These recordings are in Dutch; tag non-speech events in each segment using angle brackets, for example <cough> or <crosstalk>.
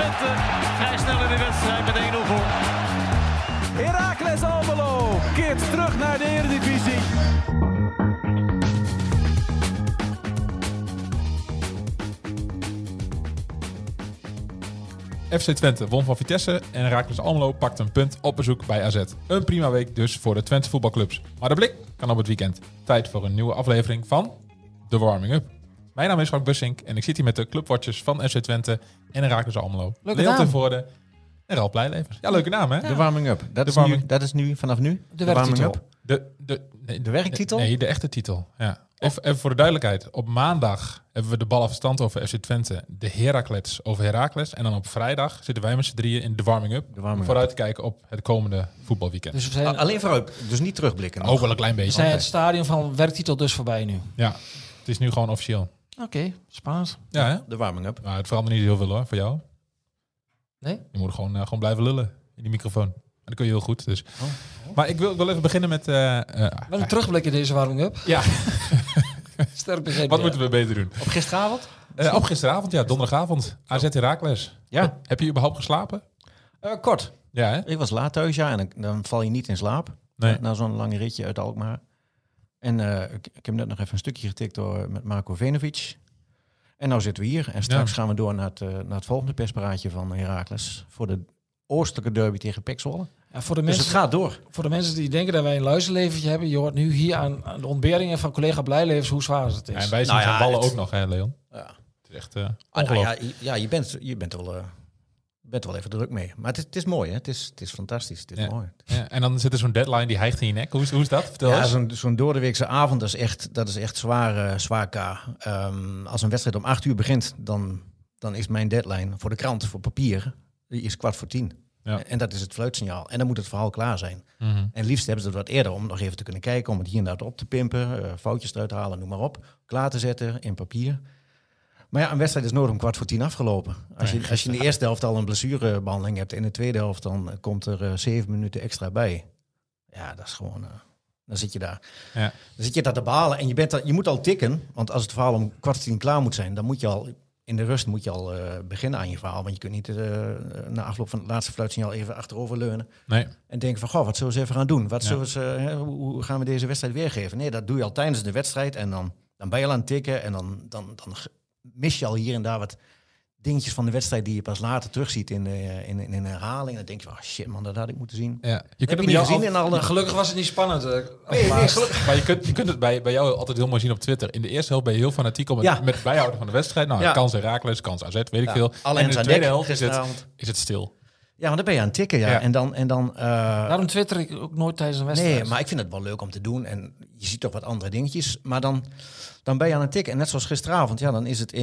Twente vrij snel in de wedstrijd met 1-0 voor. Heracles Almelo keert terug naar de Eredivisie. FC Twente won van Vitesse en Heracles Almelo pakt een punt op bezoek bij AZ. Een prima week dus voor de Twente voetbalclubs. Maar de blik kan op het weekend. Tijd voor een nieuwe aflevering van The Warming Up. Mijn naam is Frank Bussink en ik zit hier met de clubwatchers van FC Twente en Heracles Almelo. Leuke Leon naam. ten Voorde en Ralf Blijlevens. Ja, leuke naam hè? De warming-up. Dat, is warming- nu- dat is nu, vanaf nu? De werktitel. De, de, nee, De werktitel? Nee, de echte titel. Ja. Even, even voor de duidelijkheid. Op maandag hebben we de bal afstand over FC Twente. De Heracles over Heracles. En dan op vrijdag zitten wij met z'n drieën in de warming-up. De. Vooruit te kijken op het komende voetbalweekend. Dus we zijn, Alleen vooruit, dus niet terugblikken. nog. Ook wel een klein we beetje. zijn het stadium van werktitel dus voorbij nu. Ja, het is nu gewoon officieel. Oké, spannend. Ja, hè? De warming-up. Maar het verandert niet heel veel hoor, voor jou. Nee? Je moet gewoon, eh, gewoon blijven lullen in die microfoon. En dat kun je heel goed. Dus. Oh. Maar ik wil, ik wil even beginnen met... Wel een terugblik in deze warming-up. ja, <laughs> Sterk begin. wat moeten we beter doen? Op gisteravond? Eh, op gisteravond, ja, donderdagavond. AZ Heracles. Ja. Heb je überhaupt geslapen? Eh, kort. Ja, hè? Ik was laat thuis, ja. En dan, dan val je niet in slaap. Nee. Na zo'n lange ritje uit Alkmaar. En eh, ik, ik heb net nog even een stukje getikt door, met Marco Venovic. En nou zitten we hier. En straks Ja. gaan we door naar het, eh, naar het volgende persparaatje van Heracles. Voor de oostelijke derby tegen Pek Zwolle. Ja, voor, de Dus mensen, het gaat door. voor de mensen die denken dat wij een luisterleventje hebben, je hoort nu hier aan, aan de ontberingen van collega Blijlevens hoe zwaar het is. Ja, en wij zien Nou van ja, ballen het- ook nog, hè, Leon? Ja. Het is echt eh Ah, nou je- ja, je bent, je bent wel... bent wel even druk mee. Maar het is, het is mooi, hè? Het is, het is fantastisch. Het is Ja. mooi. Ja, en dan zit er zo'n deadline die hijgt in je nek. Hoe is, hoe is dat? Vertel Ja, zo'n zo'n doordeweekse avond dat is echt, dat is echt zwaar, eh, zwaar K. Ehm, als een wedstrijd om acht uur begint, dan, dan is mijn deadline voor de krant, voor papier, die is kwart voor tien. Ja. En dat is het fluitsignaal. En dan moet het verhaal klaar zijn. Mhm. En liefst hebben ze het wat eerder om nog even te kunnen kijken, om het hier en daar op te pimpen, eh, foutjes eruit te halen, noem maar op. Klaar te zetten in papier. Maar ja, een wedstrijd is nooit om kwart voor tien afgelopen. Als je, als je in de eerste helft al een blessurebehandeling hebt, in de tweede helft dan komt er eh, zeven minuten extra bij. Ja, dat is gewoon. eh, dan zit je daar. Ja. Dan zit je daar te balen en je, bent al- je moet al tikken. Want als het verhaal om kwart voor tien klaar moet zijn, dan moet je al in de rust moet je al eh, beginnen aan je verhaal. Want je kunt niet na afloop van het laatste fluitsignaal even achterover leunen. Nee. En denken van, goh, wat zullen we eens even gaan doen? Wat Ja. zullen hè, hoe, gaan we deze wedstrijd weergeven? Nee, dat doe je al tijdens de wedstrijd. En dan, dan ben je al aan het tikken. En dan, dan, dan mis je al hier en daar wat dingetjes van de wedstrijd... die je pas later terugziet in, de, in, in een herhaling. En dan denk je van, oh, shit man, dat had ik moeten zien. Ja. Je kunt het niet gezien al- in alle... Gelukkig was het niet spannend. eh, Nee. Maar je kunt, je kunt het bij, bij jou altijd heel mooi zien op Twitter. In de eerste helft ben je heel fanatiek om het, Ja. met het bijhouden van de wedstrijd. Nou, Ja. kans Herakles, kans AZ, weet ik veel. alle en in de tweede helft is het, is het stil. Ja, want dan ben je aan het tikken, ja. Ja. En dan... En dan eh, Daarom twitter ik ook nooit tijdens een wedstrijd. Nee, maar ik vind het wel leuk om te doen. En je ziet toch wat andere dingetjes. Maar dan, dan ben je aan het tikken. En net zoals gisteravond, ja, dan is het 1-0.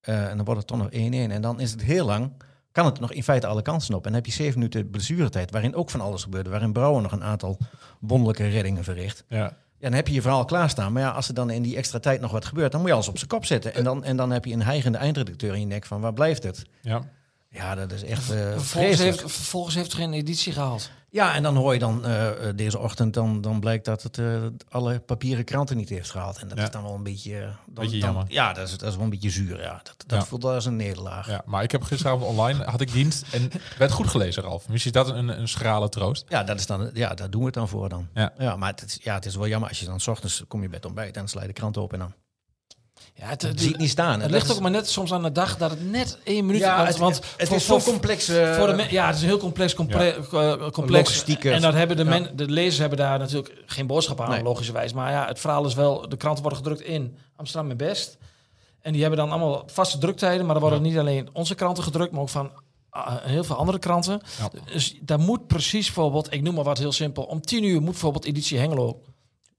Eh, en dan wordt het toch nog 1-1. En dan is het heel lang. Kan het nog in feite alle kansen op. En dan heb je zeven minuten blessuretijd. Waarin ook van alles gebeurde. Waarin Brouwer nog een aantal wonderlijke reddingen verricht. Ja. Ja, dan heb je je verhaal klaarstaan. Maar ja, als er dan in die extra tijd nog wat gebeurt. Dan moet je alles op zijn kop zetten. En dan, en dan heb je een hijgende eindredacteur in je nek van waar blijft het? Ja. Ja, dat is echt eh Vervolgens heeft, vervolgens heeft er geen editie gehaald. Ja, en dan hoor je dan eh, eh, deze ochtend, dan, dan blijkt dat het eh, alle papieren kranten niet heeft gehaald. En dat Ja. is dan wel een beetje... Dan, Beetje dan- jammer. ja, dat is, dat is wel een beetje zuur, ja. Dat, dat Ja. voelt als een nederlaag. Ja. ja, maar ik heb gisteravond online, had ik dienst en werd goed gelezen, Ralf. Misschien is dat een, een schrale troost. dat is dan, ja, daar doen we het dan voor dan. Ja. maar het is, ja, het is wel jammer als je dan 's ochtends kom je bij het ontbijt en dan sla je de krant open en dan Ja, het, zie het, je het niet staan. Het ligt ook maar net soms aan de dag dat het net één minuut... Ja, want, het, want het voor- is zo complex. eh, Voor de me- ja, het is een heel complex, comple eh, complex. Logistieke- En dat hebben de, Ja. de lezers hebben daar natuurlijk geen boodschap aan, Nee. logischerwijs. Maar ja, het verhaal is wel, de kranten worden gedrukt in Amsterdam en Best. En die hebben dan allemaal vaste druktijden. Maar er worden niet alleen onze kranten gedrukt, maar ook van ah, heel veel andere kranten. Ja. Dus daar moet precies bijvoorbeeld, ik noem maar wat heel simpel, om tien uur moet bijvoorbeeld editie Hengelo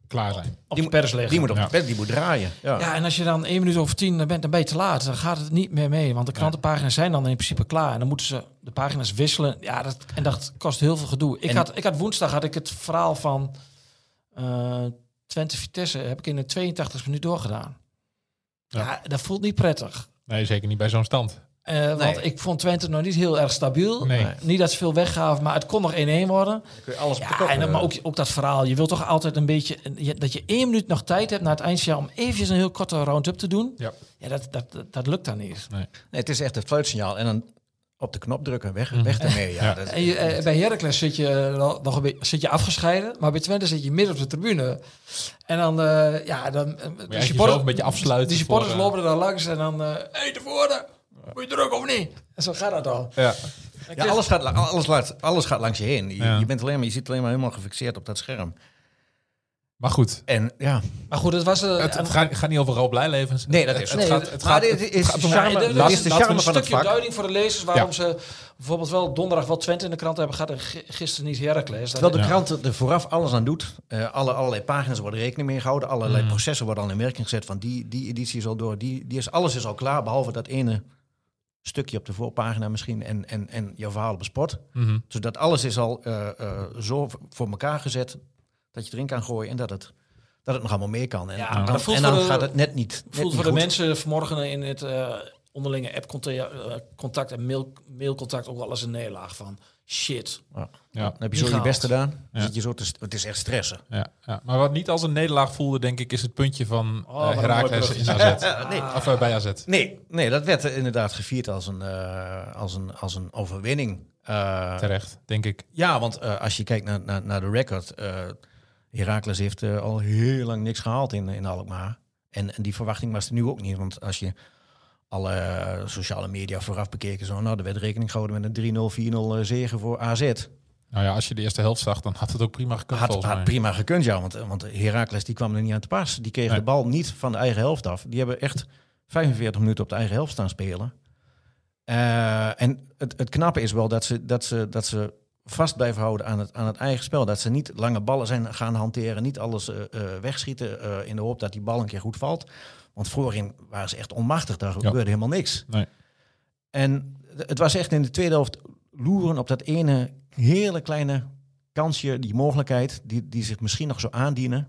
Klaar zijn. op Die de pers liggen. Die moet op Ja. de pet, die moet draaien. Ja. Ja, en als je dan één minuut over tien bent, dan ben je te laat. Dan gaat het niet meer mee. Want de krantenpagina's zijn dan in principe klaar. En dan moeten ze de pagina's wisselen. Ja, dat, en dat kost heel veel gedoe. Ik, En- had, ik had woensdag had ik het verhaal van eh, Twente Vitesse heb ik in de 82 minuut doorgedaan. Ja. Ja. dat voelt niet prettig. Nee, zeker niet bij zo'n stand. Eh, Want Nee. ik vond Twente nog niet heel erg stabiel. Nee. Niet dat ze veel weggaven, maar het kon nog 1-1 worden. Kun je alles Ja, en dan, eh, maar ook, ook dat verhaal. Je wilt toch altijd een beetje... je- Dat je één minuut nog tijd hebt na het eindsignaal... om eventjes een heel korte round-up te doen. Ja. Ja, dat, dat, dat, dat lukt dan niet. Nee, het is echt het fluitsignaal. En dan op de knop drukken. Weg, Mhm. weg daarmee. Ja, <laughs> Ja. Dat, En je, eh, bij Heracles zit je nog een beetje zit je afgescheiden, maar bij Twente zit je midden op de tribune. En dan, eh, ja, dan de je jezelf een beetje afsluiten Die supporters voor, lopen er dan langs en dan, eh hey, tevoren, moet je druk of niet? En zo gaat dat al. Ja. ja, alles, gaat, alles, laat, alles gaat langs je heen. Je, Ja. je, bent alleen maar, je zit alleen maar helemaal gefixeerd op dat scherm. Maar goed, En ja, Maar goed, het was... het, gaat, gaat niet over Rob Blijlevens. Nee, dat is het, Nee, gaat, het maar gaat, dit is gaat charme- is de charme een van het stukje duiding voor de lezers waarom Ja. ze bijvoorbeeld wel donderdag wel Twente in de krant hebben gehad en gi- gisteren niet Heracles. Terwijl de Ja. krant er vooraf alles aan doet. Eh, alle, allerlei pagina's worden rekening mee gehouden. Allerlei Mm. processen worden al in werking gezet. Van die, die editie is al door. Die, die is, alles is al klaar. Behalve dat ene stukje op de voorpagina misschien. En, en, en jouw verhaal op sport. Mhm. Zodat alles is al eh, eh, zo voor elkaar gezet. Dat je erin kan gooien. En dat het, dat het nog allemaal mee kan. En, Ja, dan, en dan de- gaat het net niet. net voelt niet voor de mensen vanmorgen in het eh, onderlinge app-contact en mail, mailcontact ook wel eens een nederlaag van shit. Ja. Dan heb je zo je best gedaan. Dan Ja. zit je zo te, st- het is echt stressen. Ja, ja. Maar wat niet als een nederlaag voelde, denk ik, is het puntje van Oh, eh, mooi in. AZ. <laughs> nee. Of eh, bij AZ. Nee, nee, dat werd inderdaad gevierd als een, eh, als een, als een overwinning. Eh, Terecht, denk ik. ja, want eh, als je kijkt naar, naar, naar de record, eh Heracles heeft eh, al heel lang niks gehaald in, in Alkmaar. En, en die verwachting was er nu ook niet, want als je alle sociale media vooraf bekeken, zo, nou, er werd rekening gehouden met een 3-0, 4-0 eh, zege voor AZ. Nou ja, als je de eerste helft zag, dan had het ook prima gekund Had, had prima gekund, ja, want, want Heracles die kwam er niet aan te pas. Die kreeg Nee. de bal niet van de eigen helft af. Die hebben echt 45 minuten op de eigen helft staan spelen. Eh, en het, het knappe is wel dat ze, dat ze, dat ze vast blijven houden aan het, aan het eigen spel. Dat ze niet lange ballen zijn gaan hanteren, niet alles eh, eh, wegschieten in de hoop dat die bal een keer goed valt. Want voorin waren ze echt onmachtig, daar gebeurde helemaal niks. Nee. En het was echt in de tweede helft loeren op dat ene hele kleine kansje, die mogelijkheid, die, die zich misschien nog zou aandienen.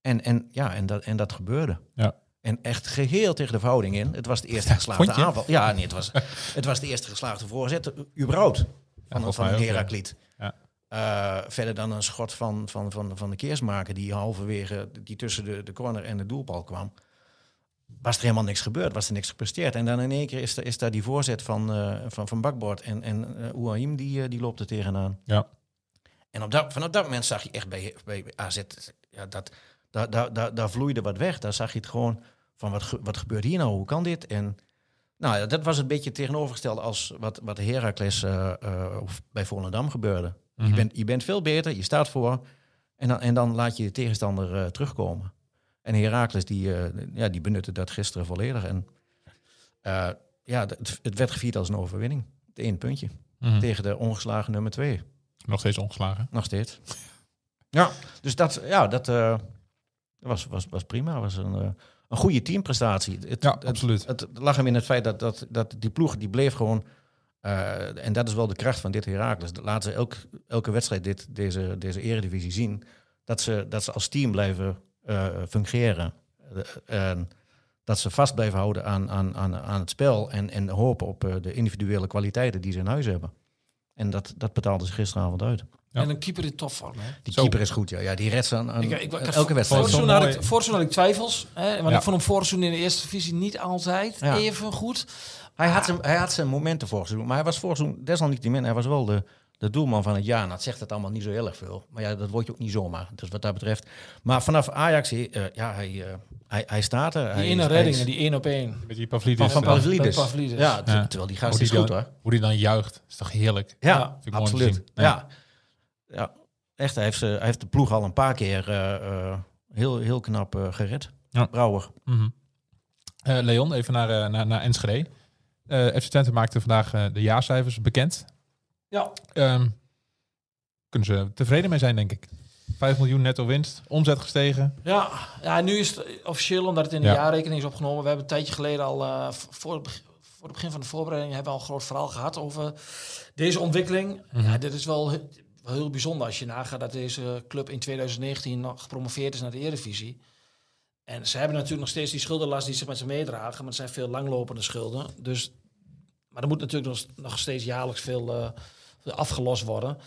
En, en, ja, en, dat, en dat gebeurde. Ja. En echt geheel tegen de verhouding in. Het was de eerste geslaagde aanval. Ja, nee, het was, het was de eerste geslaagde voorzet, überhaupt, van, ja. Herakliet. Ja. Eh, verder dan een schot van, van, van, van de keersmaker die halverwege, die tussen de, de corner en de doelbal kwam. Was er helemaal niks gebeurd, was er niks gepresteerd. En dan in één keer is, er, is daar die voorzet van, eh van, van Bakbord en, en uh, Ouahim, die, eh, die loopt er tegenaan. Ja. En op dat, vanaf dat moment zag je echt bij, bij AZ, ja, dat, daar, daar, daar, daar vloeide wat weg. Daar zag je het gewoon van, wat, wat gebeurt hier nou, hoe kan dit? En nou, dat was een beetje tegenovergesteld als wat, wat Heracles of bij Volendam gebeurde. Mhm. je, bent, je bent veel beter, je staat voor en dan, en dan laat je de tegenstander terugkomen. En Heracles die, eh, ja, die benutte dat gisteren volledig. En eh, ja, het, het werd gevierd als een overwinning. Het één puntje Mhm. tegen de ongeslagen nummer twee. Nog steeds ongeslagen. Nog steeds. Ja, dus dat, ja, dat eh, was, was, was prima. was een, een goede teamprestatie. Het, Ja, het, absoluut. Het, lag hem in het feit dat, dat, dat die ploeg die bleef gewoon. en dat is wel de kracht van dit Heracles. Laten ze elk, elke wedstrijd dit, deze, deze eredivisie zien. Dat ze, dat ze als team blijven eh, fungeren. Eh, en dat ze vast blijven houden aan, aan, aan, aan het spel. En, en hopen op eh, de individuele kwaliteiten die ze in huis hebben. En dat, dat betaalde ze gisteravond uit. Ja. En een keeper in topvorm. Hè? Die Zo. keeper is goed, ja. ja die redt ze aan, aan, Ik, ik, ik aan had elke wedstrijd. Seizoen, had ik, had ik twijfels. Hè, want Ja. ik vond hem vorig seizoen in de eerste divisie niet altijd Ja. even goed. Hij had, zijn, hij had zijn momenten vorig seizoen, maar hij was vorig seizoen desalniettemin, hij was wel de, de doelman van het jaar. En dat zegt het allemaal niet zo heel erg veel. Maar ja, dat word je ook niet zomaar. Dus wat dat betreft. Maar vanaf Ajax, eh, ja, hij, eh, hij, hij staat er. Die hij, ene is- redding, hij en is- die één op één. Met die Pavlidis. van, van eh, Pavlidis. Ja, ter- Ja. terwijl die gast hoe is die goed dan, hoor. Hoe die dan juicht. Is toch heerlijk? Ja, Ja, vind ik mooi absoluut. zien. Ja. Ja. Ja. echt. Hij heeft, ze- hij heeft de ploeg al een paar keer eh, eh, heel, heel knap eh, gered. Ja. Brouwer. Mhm. Eh, Leon, even naar, naar, naar Enschede. Eh FC Twente maakte vandaag de jaarcijfers bekend. Ja. Ehm, kunnen ze tevreden mee zijn, denk ik. 5 miljoen netto winst, omzet gestegen. Ja, ja, nu is het officieel, omdat het in de Ja. jaarrekening is opgenomen. We hebben een tijdje geleden al, v- voor, het voor het begin van de voorbereiding, hebben we al een groot verhaal gehad over deze ontwikkeling. Mhm. Ja, dit is wel, he- wel heel bijzonder als je nagaat dat deze club in 2019 nog gepromoveerd is naar de Eredivisie. En ze hebben natuurlijk nog steeds die schuldenlast die ze met ze meedragen, maar het zijn veel langlopende schulden. Dus, maar er moet natuurlijk nog, nog steeds jaarlijks veel, eh, afgelost worden.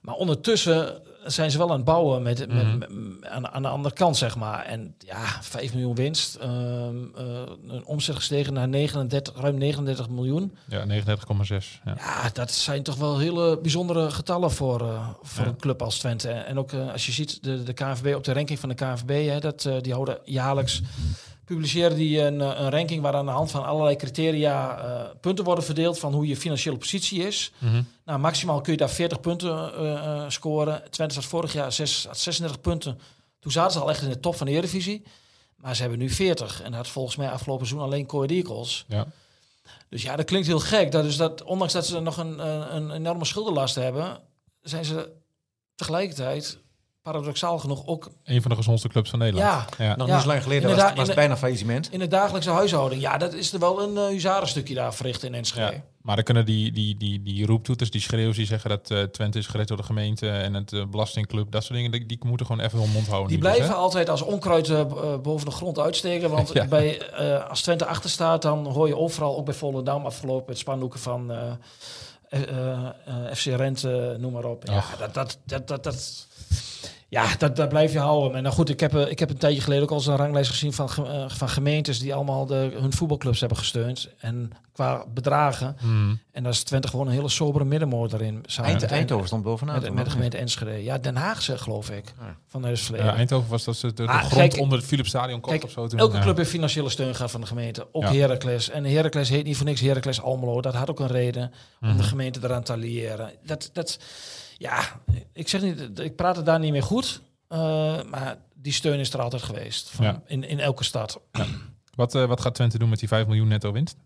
Maar ondertussen zijn ze wel aan het bouwen met, met, Mhm. met- aan, aan de andere kant, zeg maar. En ja, 5 miljoen winst. ehm, eh, een omzet gestegen naar 39, ruim 39 miljoen. Ja, 39,6. Ja. Ja, dat zijn toch wel hele bijzondere getallen voor, eh, voor Ja. een club als Twente. En ook eh, als je ziet de, de KNVB op de ranking van de KNVB, hè, dat, die houden jaarlijks publiceren die een, eh, een ranking waar aan de hand van allerlei criteria eh, punten worden verdeeld van hoe je financiële positie is. Mhm. Nou, maximaal kun je daar 40 punten eh, scoren. Twente zat vorig jaar 6, had 36 punten. Toen zaten ze al echt in de top van de Eredivisie. Maar ze hebben nu 40. En dat had volgens mij afgelopen seizoen alleen Coed Eagles. ja. Dus ja, dat klinkt heel gek. Dat is dat, ondanks dat ze nog een, een enorme schuldenlast hebben, zijn ze tegelijkertijd, paradoxaal genoeg, ook Een van de gezondste clubs van Nederland. ja, Ja. Nog Ja, niet zo lang geleden was, was het in de- bijna faillissement. in de dagelijkse huishouding. Ja, dat is er wel een uh, huzarenstukje daar verricht in Enschede. Ja. Maar dan kunnen die, die, die, die roeptoeters, die schreeuws, die zeggen dat eh, Twente is gered door de gemeente en het eh, belastingclub, dat soort dingen, die, die moeten gewoon even hun mond houden. Die nu dus, blijven altijd als onkruid boven de grond uitsteken. Want <laughs> Ja. bij, eh, als Twente achter staat, dan hoor je overal, ook bij Volendam afgelopen, met spandoeken van eh, eh, eh, eh, FC Rente, noem maar op. Ja, Ach. dat, dat, dat, dat, dat, ja dat, dat blijf je houden. En nou goed, ik heb, eh, ik heb een tijdje geleden ook al eens een ranglijst gezien van, eh, van gemeentes die allemaal de, hun voetbalclubs hebben gesteund. En qua bedragen. Hmm. En daar is Twente gewoon een hele sobere middenmoot erin. Eind, Eindhoven stond bovenaan. Met, met de gemeente Enschede. Ja, Den Haag zeg, geloof ik. Ja. Van het verleden. Ja, Eindhoven was dat ze de, de Ah, grond kijk, onder het Philipsstadion kocht Kijk, of zo. Toen, elke ja. club heeft financiële steun gehad van de gemeente. Ook Ja. Heracles. En Heracles heet niet voor niks Heracles Almelo. Dat had ook een reden om Mhm. de gemeente eraan te alliëren. Dat, dat, ja, ik zeg niet, ik praat het daar niet meer goed. eh, maar die steun is er altijd geweest. Van, Ja. in, in elke stad. Wat, eh, wat gaat Twente doen met die 5 miljoen netto winst?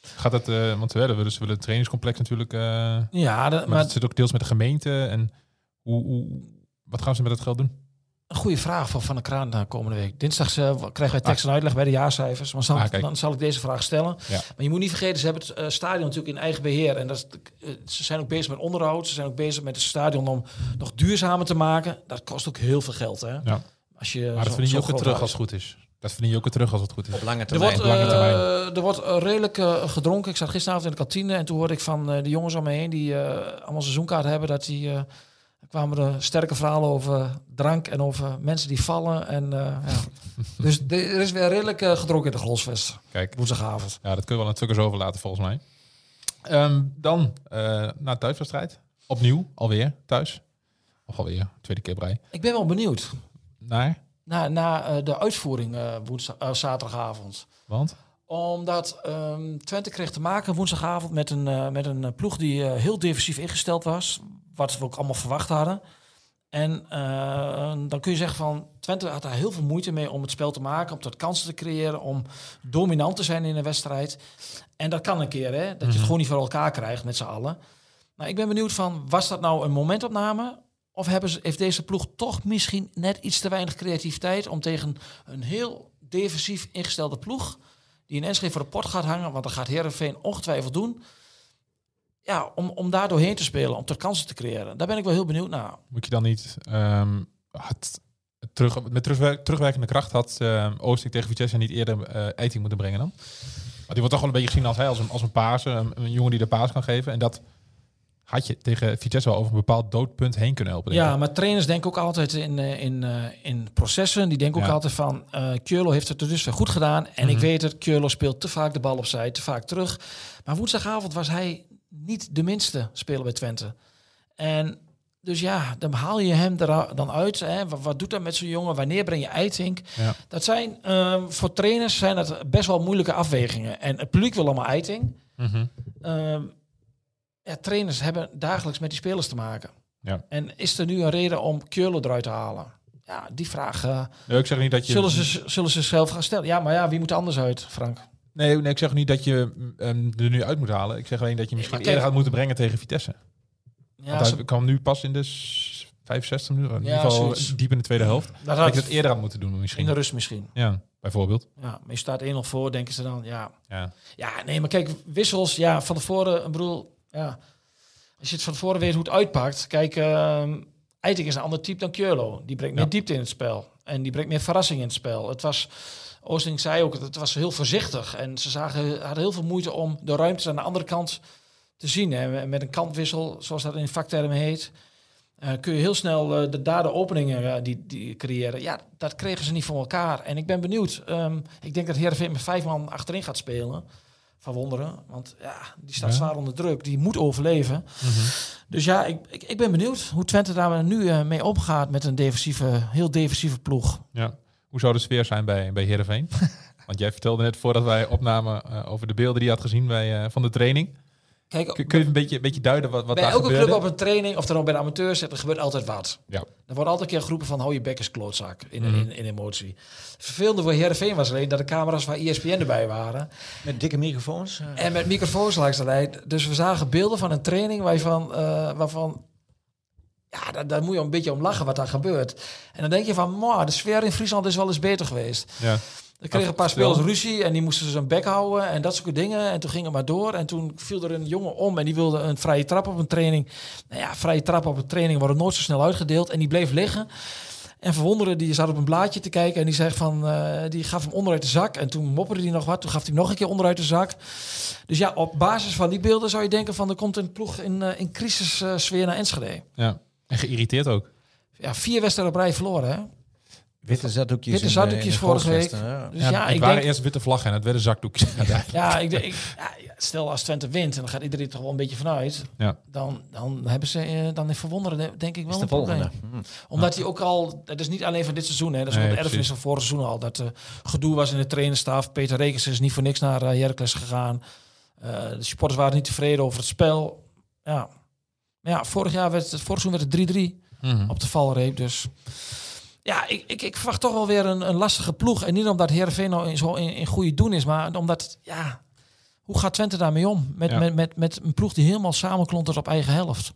Gaat het, eh, want we willen, dus willen het trainingscomplex natuurlijk, Ja, de- maar het zit ook deels met de gemeente. En hoe, hoe, wat gaan ze met het geld doen? Een goede vraag voor Van der Kraan de komende week. Dinsdag eh, krijgen wij tekst en uitleg bij de jaarcijfers. Maar zal, Ah, dan zal ik deze vraag stellen. Ja. Maar je moet niet vergeten, ze hebben het eh, stadion natuurlijk in eigen beheer. En dat is, eh, ze zijn ook bezig met onderhoud. Ze zijn ook bezig met het stadion om nog duurzamer te maken. Dat kost ook heel veel geld. Hè? Ja. Als je Maar dat zo- verdien je zo ook weer terug huis- als het goed is. Dat verdien je ook weer terug als het goed is. Op lange Er termijn. wordt, op lange termijn. eh, er wordt eh, redelijk eh, gedronken. Ik zat gisteravond in de kantine en toen hoorde ik van eh, de jongens om me heen die eh, allemaal seizoenkaart hebben, dat die eh, er kwamen er sterke verhalen over drank en over mensen die vallen. En, eh, ja. <laughs> Dus er is weer redelijk eh, gedronken in de Grolsvest. Kijk, Woensdagavond. ja, dat kun je wel een tukkers overlaten volgens mij. Ehm, dan eh naar thuiswedstrijd. Opnieuw, alweer thuis. Of alweer, tweede keer brei. Ik ben wel benieuwd Naar, eh, de uitvoering eh, woensdag, zaterdagavond. want? Omdat ehm, Twente kreeg te maken woensdagavond met een, met een ploeg die heel defensief ingesteld was. Wat we ook allemaal verwacht hadden. En eh, dan kun je zeggen van Twente had daar heel veel moeite mee om het spel te maken, om tot kansen te creëren, om dominant te zijn in een wedstrijd. En dat kan een keer, hè? Dat je het gewoon niet voor elkaar krijgt met z'n allen. Nou, ik ben benieuwd van, was dat nou een momentopname? Of hebben ze, heeft deze ploeg toch misschien net iets te weinig creativiteit om tegen een heel defensief ingestelde ploeg, die in Enschede voor de pot gaat hangen, want dat gaat Herenveen ongetwijfeld doen. Ja, om, om daar doorheen te spelen, om tot kansen te creëren. Daar ben ik wel heel benieuwd naar. Moet je dan niet het, het terug, met terugwer- terugwerkende kracht had uh, Oosting tegen Vitesse niet eerder Eiting moeten brengen dan? Maar die wordt toch wel een beetje gezien als hij als een, als een paas, een, een jongen die de paas kan geven. En dat had je tegen Vitesse wel over een bepaald doodpunt heen kunnen helpen. Ja, maar trainers denken ook altijd in, eh, in, eh, in processen. Die denken ook Ja. altijd van, eh Keulo heeft het er dus weer goed gedaan. En ik Mhm. weet het, Keulo speelt te vaak de bal opzij, te vaak terug. Maar woensdagavond was hij niet de minste speler bij Twente. En dus ja, dan haal je hem er dan uit. Hè. Wat, wat doet dat met zo'n jongen? Wanneer breng je Eitink? Ja. Dat zijn, eh, voor trainers zijn dat best wel moeilijke afwegingen. En het publiek wil allemaal Eiting. Mhm. Ehm, ja, trainers hebben dagelijks met die spelers te maken. Ja. En is er nu een reden om Keulen eruit te halen? Ja, die vraag Nee, ik zeg niet dat je. zullen, ze, zullen ze zelf gaan stellen. Ja, maar ja, wie moet er anders uit, Frank? Nee, nee, ik zeg niet dat je ehm, er nu uit moet halen. Ik zeg alleen dat je misschien eerder had moeten brengen tegen Vitesse. Ja, Want hij kwam nu pas in de s- 65 minuten. In Ja, ieder geval zoiets. diep in de tweede helft. dat Dat had ik dat eerder had moeten doen in misschien. de rust misschien. Ja, bijvoorbeeld. Ja, maar je staat 1-0 voor, denken ze dan. Ja. Ja. ja, nee, maar kijk, wissels, ja, van tevoren, ik bedoel, ja, als je het van tevoren weet hoe het uitpakt. Kijk, ehm Eiting is een ander type dan Keulo. Die brengt meer Ja. diepte in het spel. En die brengt meer verrassing in het spel. Het was, Oosting zei ook, het was heel voorzichtig. En ze zagen, hadden heel veel moeite om de ruimtes aan de andere kant te zien. Hè. Met een kantwissel, zoals dat in vaktermen heet, eh, kun je heel snel eh, de, daar de openingen eh, die, die creëren. Ja, dat kregen ze niet voor elkaar. En ik ben benieuwd. Ehm, ik denk dat Heerenveen met vijf man achterin gaat spelen. Van wonderen. Want ja, die staat Ja. zwaar onder druk. Die moet overleven. Dus ja, ik, ik, ik ben benieuwd hoe Twente daar nu mee omgaat met een defensieve, heel defensieve ploeg. Ja. Hoe zou de sfeer zijn bij, bij Heerenveen? <laughs> Want jij vertelde net voordat wij opnamen eh, over de beelden die je had gezien bij, eh, van de training. Kijk, Kun, kun je een beetje, een beetje duiden wat, wat bij daar elke gebeurde? club op een training, of dan ook bij de amateurs, er gebeurt altijd wat. Ja. Er wordt altijd een keer geroepen van, hou je bek klootzak in, Mhm. in, in emotie. Het vervelende voor Heerenveen was alleen dat de camera's van ESPN erbij waren. Met dikke microfoons. eh. En met microfoons langs de lijn. Dus we zagen beelden van een training waarvan, eh, waarvan ja, daar, daar moet je een beetje om lachen wat daar gebeurt. En dan denk je van, "Mwah, de sfeer in Friesland is wel eens beter geweest. Ja. Er kregen een paar spelers ruzie en die moesten zijn bek houden en dat soort dingen. En toen ging het maar door. En toen viel er een jongen om en die wilde een vrije trap op een training. Nou ja, vrije trap op een training worden nooit zo snel uitgedeeld. En die bleef liggen. En verwonderen, die zat op een blaadje te kijken en die zegt van, eh, die gaf hem onderuit de zak. En toen mopperde hij nog wat, toen gaf hij hem nog een keer onderuit de zak. Dus ja, op basis van die beelden zou je denken van, er komt een ploeg in, eh, in crisissfeer naar Enschede. ja. En geïrriteerd ook. Ja, vier wedstrijden op rij verloren, hè? Witte zakdoekjes. Witte in de- zakdoekjes in vorige week. ja. Dus Ja, ja, het ik waren denk... eerst witte vlaggen en het werden zakdoekjes. <laughs> Ja. <laughs> Ja, ik denk, ik, ja, stel als Twente wint, en dan gaat iedereen toch wel een beetje vanuit. Ja. Dan, dan hebben ze, eh, dan is verwonderen denk ik wel Is de een probleem. volgende. Hm. Omdat hij ook al, dat is niet alleen van dit seizoen, hè, dat is Nee, ook het erfenis van vorig seizoen al. Dat eh, gedoe was in de trainerstaf. Peter Rekens is niet voor niks naar uh, Heracles gegaan. Eh, de supporters waren niet tevreden over het spel. Ja, maar ja vorig jaar werd het, vorig seizoen werd het 3-3 Mhm. op de valreep. Dus ja, ik, ik, ik verwacht toch wel weer een, een lastige ploeg. En niet omdat Heerenveen nou in, zo in, in goede doen is, maar omdat, ja, hoe gaat Twente daarmee om? Met, Ja. met, met, met een ploeg die helemaal samenklontert op eigen helft.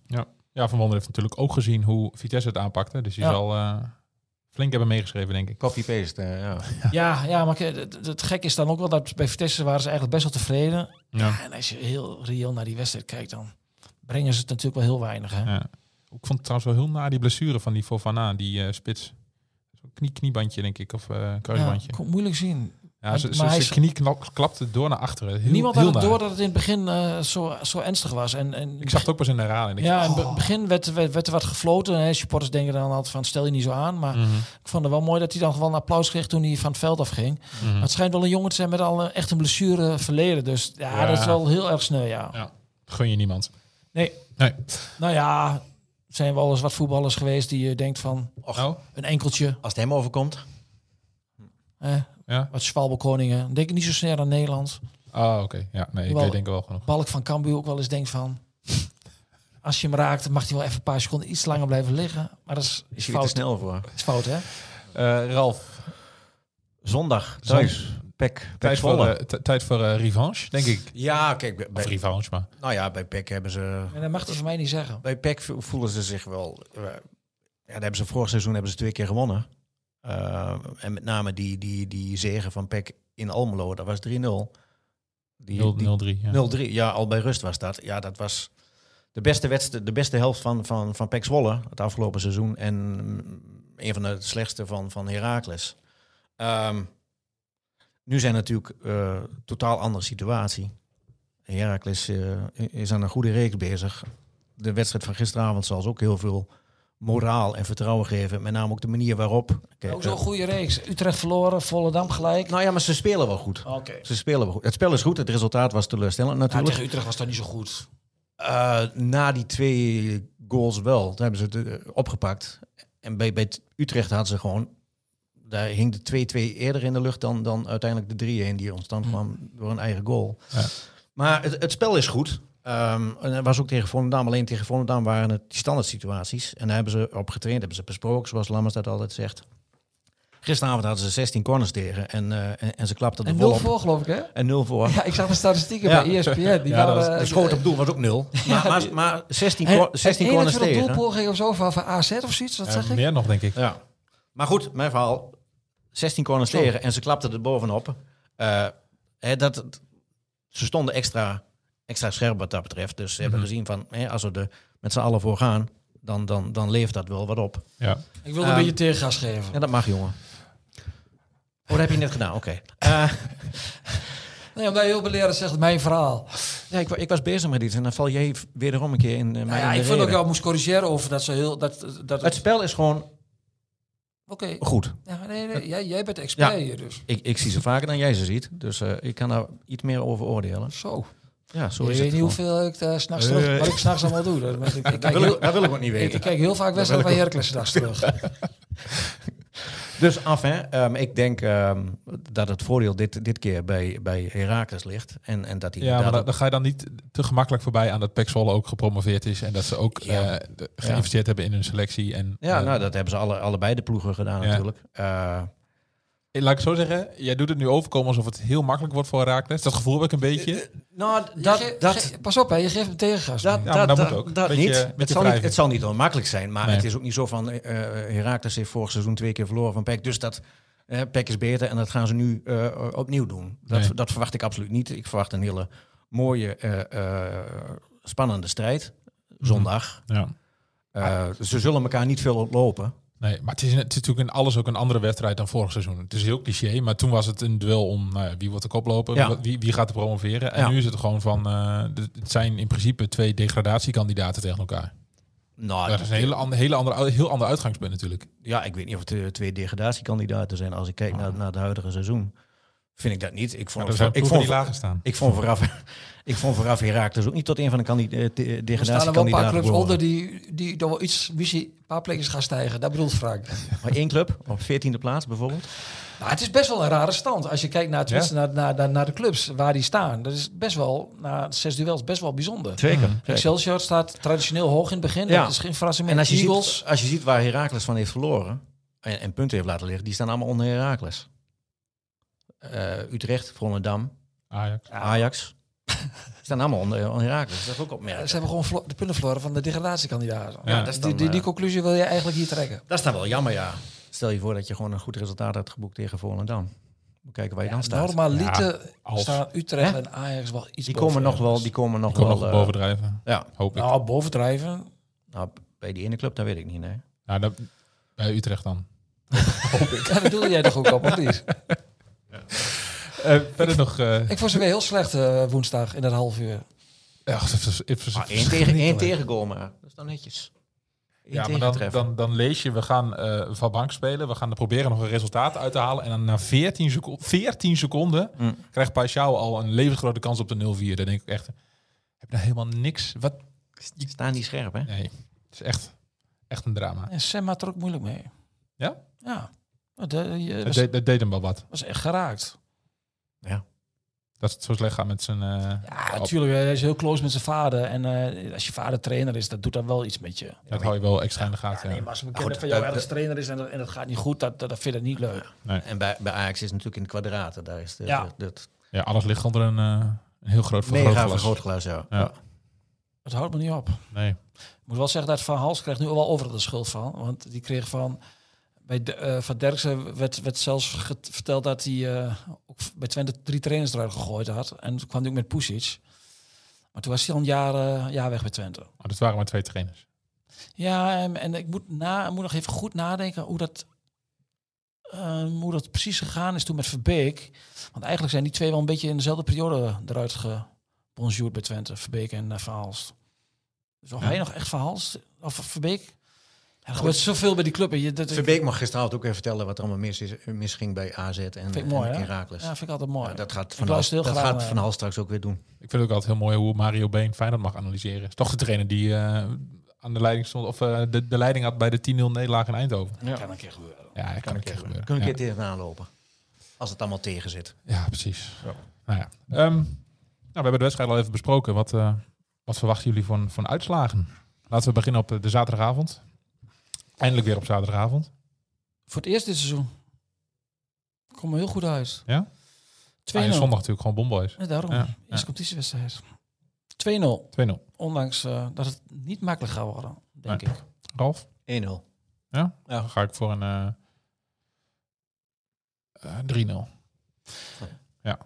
Ja, Van Wonder heeft natuurlijk ook gezien hoe Vitesse het aanpakte. Dus die Ja. zal eh, flink hebben meegeschreven, denk ik. Copy-paste, eh, ja. <laughs> Ja, ja maar het, het gek is dan ook wel dat bij Vitesse waren ze eigenlijk best wel tevreden. Ja. En als je heel reëel naar die wedstrijd kijkt, dan brengen ze het natuurlijk wel heel weinig. Hè? Ja. Ik vond het trouwens wel heel na die blessure van die Fofana, die eh, spits. Knie, kniebandje, denk ik, of eh kruisbandje. Ja, moeilijk zien. Ja, ze- maar ze- knie knap- klapte door naar achteren. Heel, Niemand heel had het naar. door dat het in het begin eh, zo, zo ernstig was. En, en Ik zag het ook pas in de herhaling. Ja, in het begin werd, werd, werd er wat gefloten. Hè. Supporters denken dan altijd van stel je niet zo aan. Maar mhm, ik vond het wel mooi dat hij dan gewoon een applaus kreeg toen hij van het veld afging. mhm. Maar het schijnt wel een jongen te zijn met al een, echt een blessure verleden. Dus ja, Ja. dat is wel heel erg sneu, ja. Ja. Gun je niemand. Nee. Nee. Nou ja, zijn wel eens wat voetballers geweest die je denkt van Oh, een enkeltje. Als het hem overkomt. Eh, ja. wat Schwalbe-koningen. Denk ik niet zo snel aan Nederland. Oh, oké. Ja, nee, ik denk wel genoeg. Balk van Cambuur ook wel eens denkt van... Als je hem raakt, mag hij wel even een paar seconden iets langer blijven liggen. Maar dat is, Is is fout. snel voor. is fout, hè? Eh, Ralf, Zondag, thuis. Pek, Pek tijd voor, eh, t- tijd voor eh, revanche, denk ik. Ja, kijk, bij, revanche, maar... nou ja, bij Pek hebben ze... En dat mag hij van mij niet zeggen. Bij Pek voelen ze zich wel... eh, ja, daar hebben ze vorig seizoen hebben ze twee keer gewonnen. Eh, en met name die, die, die zegen van Pek in Almelo, dat was 3-0. Die, 0 die- 0-3. Ja. 0-3, ja, al bij rust was dat. Ja, dat was de beste, wedstrijd, de beste helft van, van, van PEC Zwolle het afgelopen seizoen. En een van de slechtste van, van Heracles. Ehm, nu zijn natuurlijk eh totaal andere situatie. Heracles eh, is aan een goede reeks bezig. De wedstrijd van gisteravond zal ze ook heel veel moraal en vertrouwen geven. Met name ook de manier waarop. Kijk, Ook zo'n eh, goede reeks. Utrecht verloren, Volendam gelijk. nou ja, maar ze spelen wel goed. Oké. Ze spelen wel goed. Het spel is goed, het resultaat was teleurstellend Ja, natuurlijk. tegen Utrecht was dat niet zo goed. Na die twee goals wel. Toen hebben ze het opgepakt. En bij, bij Utrecht hadden ze gewoon... Daar hing de 2-2 eerder in de lucht dan, dan uiteindelijk de 3-1 die ontstand Hm. kwam door een eigen goal. Ja. Maar het, het spel is goed. Ehm en dat was ook tegen Volendam. Alleen tegen Volendam waren het die standaard situaties. En daar hebben ze op getraind, hebben ze besproken, zoals Lammers dat altijd zegt. Gisteravond hadden ze 16 corners tegen en, eh, en, en ze klapten er En vol nul op. voor, geloof ik, hè? En 0 voor. Ja, ik zag de statistieken Ja. bij ESPN. <laughs> Die Ja, dat was- waren... De schoot op doel was ook 0. <laughs> Maar, maar, maar 16, En, cor- 16 en corners 21 tegen. doelpogingen of zo van, van AZ of zoiets, Ja, zeg ik? meer nog, denk ik. Ja. Maar goed, mijn verhaal. 16 corners Zo. tegen en ze klapten er bovenop. Eh, hè, dat, ze stonden extra, extra scherp wat dat betreft. Dus ze hebben Mhm. gezien van, hè, als we er met z'n allen voor gaan, dan, dan, dan levert dat wel wat op. Ja. Ik wilde een Ehm, beetje tegengas geven. Ja, dat mag, jongen. Oh, dat heb je net gedaan, oké. <laughs> Eh, Nee, omdat je heel beleerd zegt, mijn verhaal. Ja, ik, ik was bezig met iets en dan val jij wederom een keer in. eh, Nou mij ja, in de ik vind ook jou moest corrigeren over dat ze heel... Dat, dat Het spel is gewoon Oké. goed. Ja, nee, nee, jij, jij bent expert Ja. hier dus. Ik, ik zie ze vaker dan jij ze ziet. Dus eh, ik kan daar iets meer over oordelen. Zo. Ja, zo je is weet niet hoeveel ik uh, s'nachts Eh. terug, wat ik s'nachts allemaal doe. Dat, ik, ik, <laughs> Dat wil, heel, ik, dat wil ik ook niet weten. ik kijk heel vaak wedstrijden van Heracles 's nachts terug. <laughs> Dus af, hè. Ehm, ik denk ehm, dat het voordeel dit, dit keer bij, bij Herakles ligt. En, en dat hij Ja, maar dan, dan ga je dan niet te gemakkelijk voorbij aan dat Zwolle ook gepromoveerd is. En dat ze ook Ja. eh, geïnvesteerd hebben in hun selectie. En, Ja, eh, nou, dat hebben ze alle, allebei de ploegen gedaan Ja. natuurlijk. Eh, Laat ik het zo zeggen, jij doet het nu overkomen alsof het heel makkelijk wordt voor Herakles. Dat gevoel heb ik een beetje. nou, Je dat, dat, pas op, hè, je geeft hem tegengas. dat, dat, moet ook. dat Beetje- niet. beetje Het zal niet. Het zal niet onmakkelijk zijn, maar Nee. het is ook niet zo van... eh Herakles heeft vorig seizoen twee keer verloren van PEC. Dus dat eh PEC is beter en dat gaan ze nu eh, opnieuw doen. Dat, Nee. dat verwacht ik absoluut niet. Ik verwacht een hele mooie, eh, eh, spannende strijd. Zondag. Ja. Eh, ze zullen elkaar niet veel ontlopen. Nee, maar het is, het is natuurlijk in alles ook een andere wedstrijd dan vorig seizoen. Het is heel cliché, maar toen was het een duel om nou ja, wie wordt de koploper, Ja. wie, wie gaat er promoveren. En Ja. nu is het gewoon van, eh, de- het zijn in principe twee degradatiekandidaten tegen elkaar. Nou, dat is een hele, ander, hele andere, heel ander uitgangspunt natuurlijk. Ja, ik weet niet of het eh, twee degradatiekandidaten zijn. Als ik kijk naar, naar het huidige seizoen, vind ik dat niet. Ik vond, zijn ik vond, die lager staan. ik vond vooraf, ik vond vooraf Herakles ook niet tot een van de kandi- eh, er staan er wel een paar clubs onder die, die toch wel iets, misschien een paar plekjes gaan stijgen. Dat bedoelt Frank. Maar één club op 14e plaats bijvoorbeeld. Nou, het is best wel een rare stand. Als je kijkt naar, Ja. naar, naar, naar, naar de clubs waar die staan. Dat is best wel, na zes duels, best wel bijzonder. Zeker. Excelsior staat traditioneel hoog in het begin. Ja. Dat is geen verrassing En als je, Eagles. ziet, als je ziet waar Herakles van heeft verloren en, en punten heeft laten liggen, die staan allemaal onder Herakles. Eh, Utrecht, Volendam, Ajax. Ajax. <laughs> staan allemaal onder, onder Herakles. Dat is ook Ja, opmerkelijk. ze hebben gewoon vlo- de punten verloren van de degradatiekandidaten. Ja, dat is die, dan, die, die eh, conclusie wil je eigenlijk hier trekken. Dat is dan wel jammer, ja. Stel je voor dat je gewoon een goed resultaat had geboekt tegen Volendam. Moet kijken waar je dan staat. Normaliter als. staan Utrecht Hè? en Ajax wel iets Die komen nog wel, die komen nog Die komen wel. nog eh, bovendrijven, ja, hoop ik. Nou, bovendrijven. nou, bij die ene club, dat weet ik niet. Nee. Nou, dat, bij Utrecht dan. <laughs> Ja, dat doe jij toch ook op, of niet? Eh, verder nog... eh Ik vond ze weer heel slecht eh, woensdag in dat half uur. ja, Maar één tegen één tegengoal, maar dat is dan netjes. Eén Ja, maar dan, dan, dan lees je, we gaan eh van bank spelen. We gaan er proberen nog een resultaat uit te halen. En dan na 14, seco 14 seconden Mm. krijgt Paixão al een levensgrote kans op de 0-4. Dan denk ik echt, heb je nou helemaal niks. Wat? Die staan niet scherp, hè? Nee, het is echt, echt een drama. En Sam had er ook moeilijk mee. Ja? Ja. Dat, eh, je- Het was, deed, hem wel wat. was echt geraakt. Dat het zo slecht gaat met zijn... eh, Ja, natuurlijk. Hij is heel close met zijn vader. En eh, als je vader trainer is, dat doet dat wel iets met je. dat hou je wel extra in de gaten. Nee, Ja, maar als een bekende van jou ergens trainer is en dat, en dat gaat niet goed, dat, dat, dat vind ik niet leuk. En bij, bij Ajax is het natuurlijk in de kwadraten. Daar is de, Ja. de- dat Ja, alles ligt onder een, eh, een heel groot vergrootglas. vergrootglas, ja. Ja. ja. Het houdt me niet op. Nee. Ik moet wel zeggen dat Van Hals krijgt nu wel overal de schuld van. Want die kreeg van... Bij de, eh, van Derksen werd, werd zelfs get- verteld dat hij eh, ook bij Twente drie trainers eruit gegooid had. En toen kwam hij ook met Pusic. Maar toen was hij al een jaar, eh, jaar weg bij Twente. Maar dat waren maar twee trainers. Ja, en, en ik moet, na, moet nog even goed nadenken hoe dat, eh, hoe dat precies gegaan is toen met Verbeek. Want eigenlijk zijn die twee wel een beetje in dezelfde periode eruit gebonjourd bij Twente. Verbeek en uh, Verhaalst. Dus of Ja. hij nog echt Verhaalst? Of Verbeek? Ja, er gebeurt zoveel bij die club. Je, dat, Verbeek mag gisteravond ook even vertellen wat er allemaal mis is, misging bij AZ en, Vind ik mooi, en hè? Heracles. Ja, vind ik altijd mooi. Ja, dat gaat Van Hal, dat graag gaat Van straks ook weer doen. Ik vind het ook altijd heel mooi hoe Mario Been Feyenoord mag analyseren. Is toch de trainer die eh, aan de leiding stond, of eh, de, de leiding had bij de 10-0 nederlaag in Eindhoven. kan een keer gebeuren. Ja, dat kan een keer gebeuren. Kun je een Ja. keer tegenaan lopen. Als het allemaal tegen zit. Ja, precies. Nou ja. Ehm, nou, we hebben de wedstrijd al even besproken. Wat, eh, wat verwachten jullie van, van uitslagen? Laten we beginnen op de, de zaterdagavond. Eindelijk weer op zaterdagavond. Voor het eerst dit seizoen. Kom er heel goed uit. 2-0. Ja? Ah, en zondag natuurlijk gewoon bomboys. Ja, daarom. Ja, Eerste competitiewedstrijd. 2-0. 2-0. Ondanks eh, dat het niet makkelijk gaat worden, denk Nee. ik. Ralf? 1-0. Ja? Ja. Dan ga ik voor een eh eh, 3-0. Ja.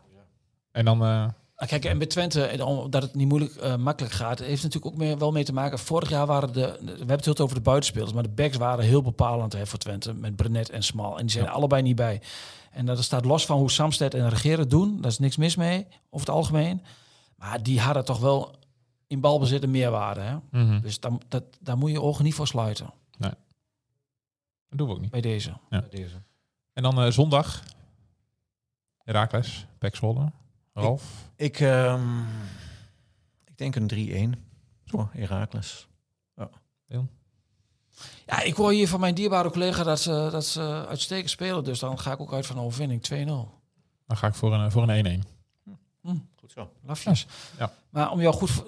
En dan... Ah, Kijk, en bij Twente, en om- dat het niet moeilijk eh, makkelijk gaat, heeft natuurlijk ook meer, wel mee te maken. Vorig jaar waren de, we hebben het heel over de buitenspelers, maar de backs waren heel bepalend hè, voor Twente met Brenet en Smal. En die zijn Ja. allebei niet bij. En dat staat los van hoe Samsted en Regeren doen. Daar is niks mis mee, over het algemeen. Maar die hadden toch wel in balbezit een meerwaarde. Hè? Mhm. Dus dan, dat, daar moet je je ogen niet voor sluiten Dat doen we ook niet. bij deze. Deze. En dan eh, zondag. Herakles, Pek Zwolle. Ralf. Ik, ehm, ik denk een 3-1 voor Heracles. Ja, ik hoor hier van mijn dierbare collega dat ze, dat ze uitstekend spelen. Dus dan ga ik ook uit van een overwinning 2-0. Dan ga ik voor een, voor een 1-1. Goed zo. Lafjes. Ja. Maar om jou goed...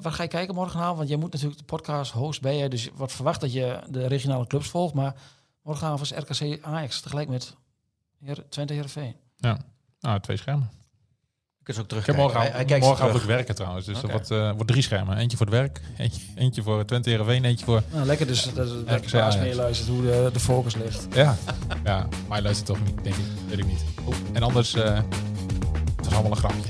Waar ga je kijken morgenavond? Want jij moet natuurlijk de podcast host bij je. Dus wat verwacht dat je de regionale clubs volgt. Maar morgenavond is RKC Ajax tegelijk met Twente Heerenveen. Nou, twee schermen. Ik kan ze ook terug Ik heb morgen, hij, hij morgen ook terug. werken trouwens. Dus Oké. dat wordt, eh, wordt drie schermen. Eentje voor het werk, eentje, eentje voor Twente Heerenveen, eentje voor... Nou, lekker dus dat, RKC de baas Ajax. meeluistert hoe de, de focus ligt. Ja, ja maar hij luistert toch niet, denk ik. Weet ik niet. En anders, eh, het was allemaal een grapje.